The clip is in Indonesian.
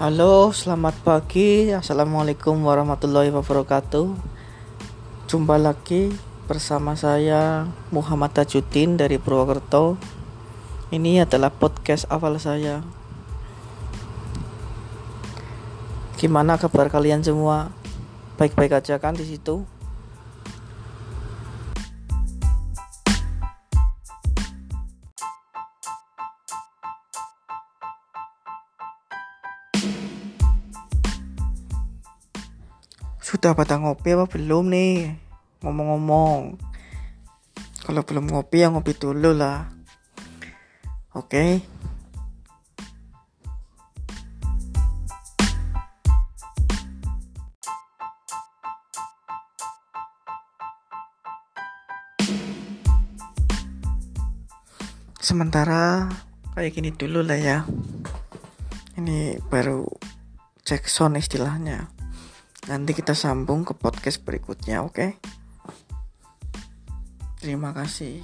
Halo, selamat pagi. Assalamualaikum warahmatullahi wabarakatuh. Jumpa lagi bersama saya Muhammad Tajuddin dari Purwokerto. Ini adalah podcast awal saya. Gimana kabar kalian semua? Baik-baik aja kan di situ? Sudah pada ngopi apa belum nih? Ngomong-ngomong. Kalau belum ngopi ya ngopi dulu lah. Oke. Sementara kayak gini dulu lah ya. Ini baru cek sound istilahnya. Nanti kita sambung ke podcast berikutnya, oke? Okay? Terima kasih.